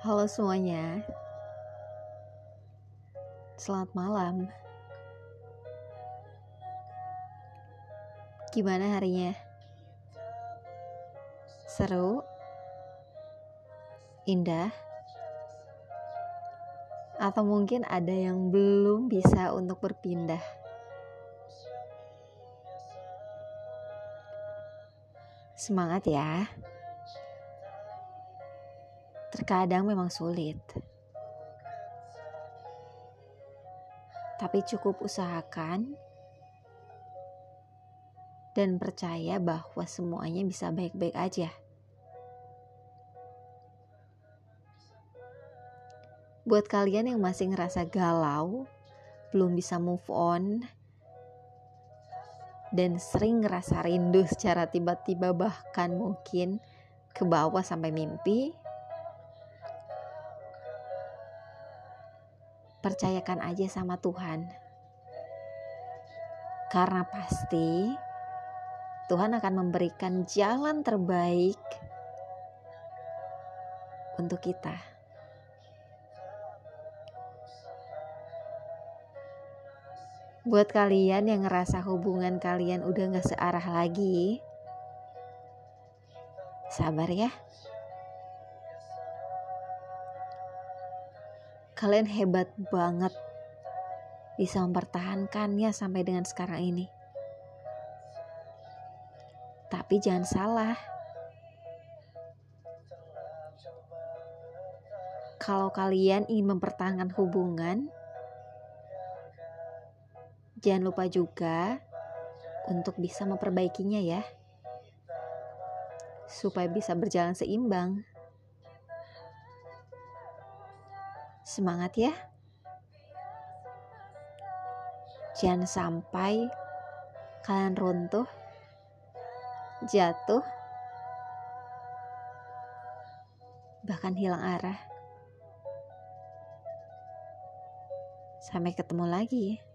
Halo semuanya, selamat malam. Gimana harinya? Seru? Indah? Atau mungkin ada yang belum bisa untuk berpindah? Semangat ya! Terkadang memang sulit. Tapi cukup usahakan dan percaya bahwa semuanya bisa baik-baik aja. Buat kalian yang masih ngerasa galau, belum bisa move on, dan sering ngerasa rindu secara tiba-tiba bahkan mungkin ke bawah sampai mimpi, percayakan aja sama Tuhan. Karena pasti Tuhan akan memberikan jalan terbaik untuk kita. Buat kalian yang ngerasa hubungan kalian udah gak searah lagi, sabar ya. Kalian hebat banget bisa mempertahankannya sampai dengan sekarang ini. Tapi jangan salah. Kalau kalian ingin mempertahankan hubungan, jangan lupa juga untuk bisa memperbaikinya ya. Supaya bisa berjalan seimbang. Semangat ya. Jangan sampai kalian runtuh, jatuh, bahkan hilang arah. Sampai ketemu lagi.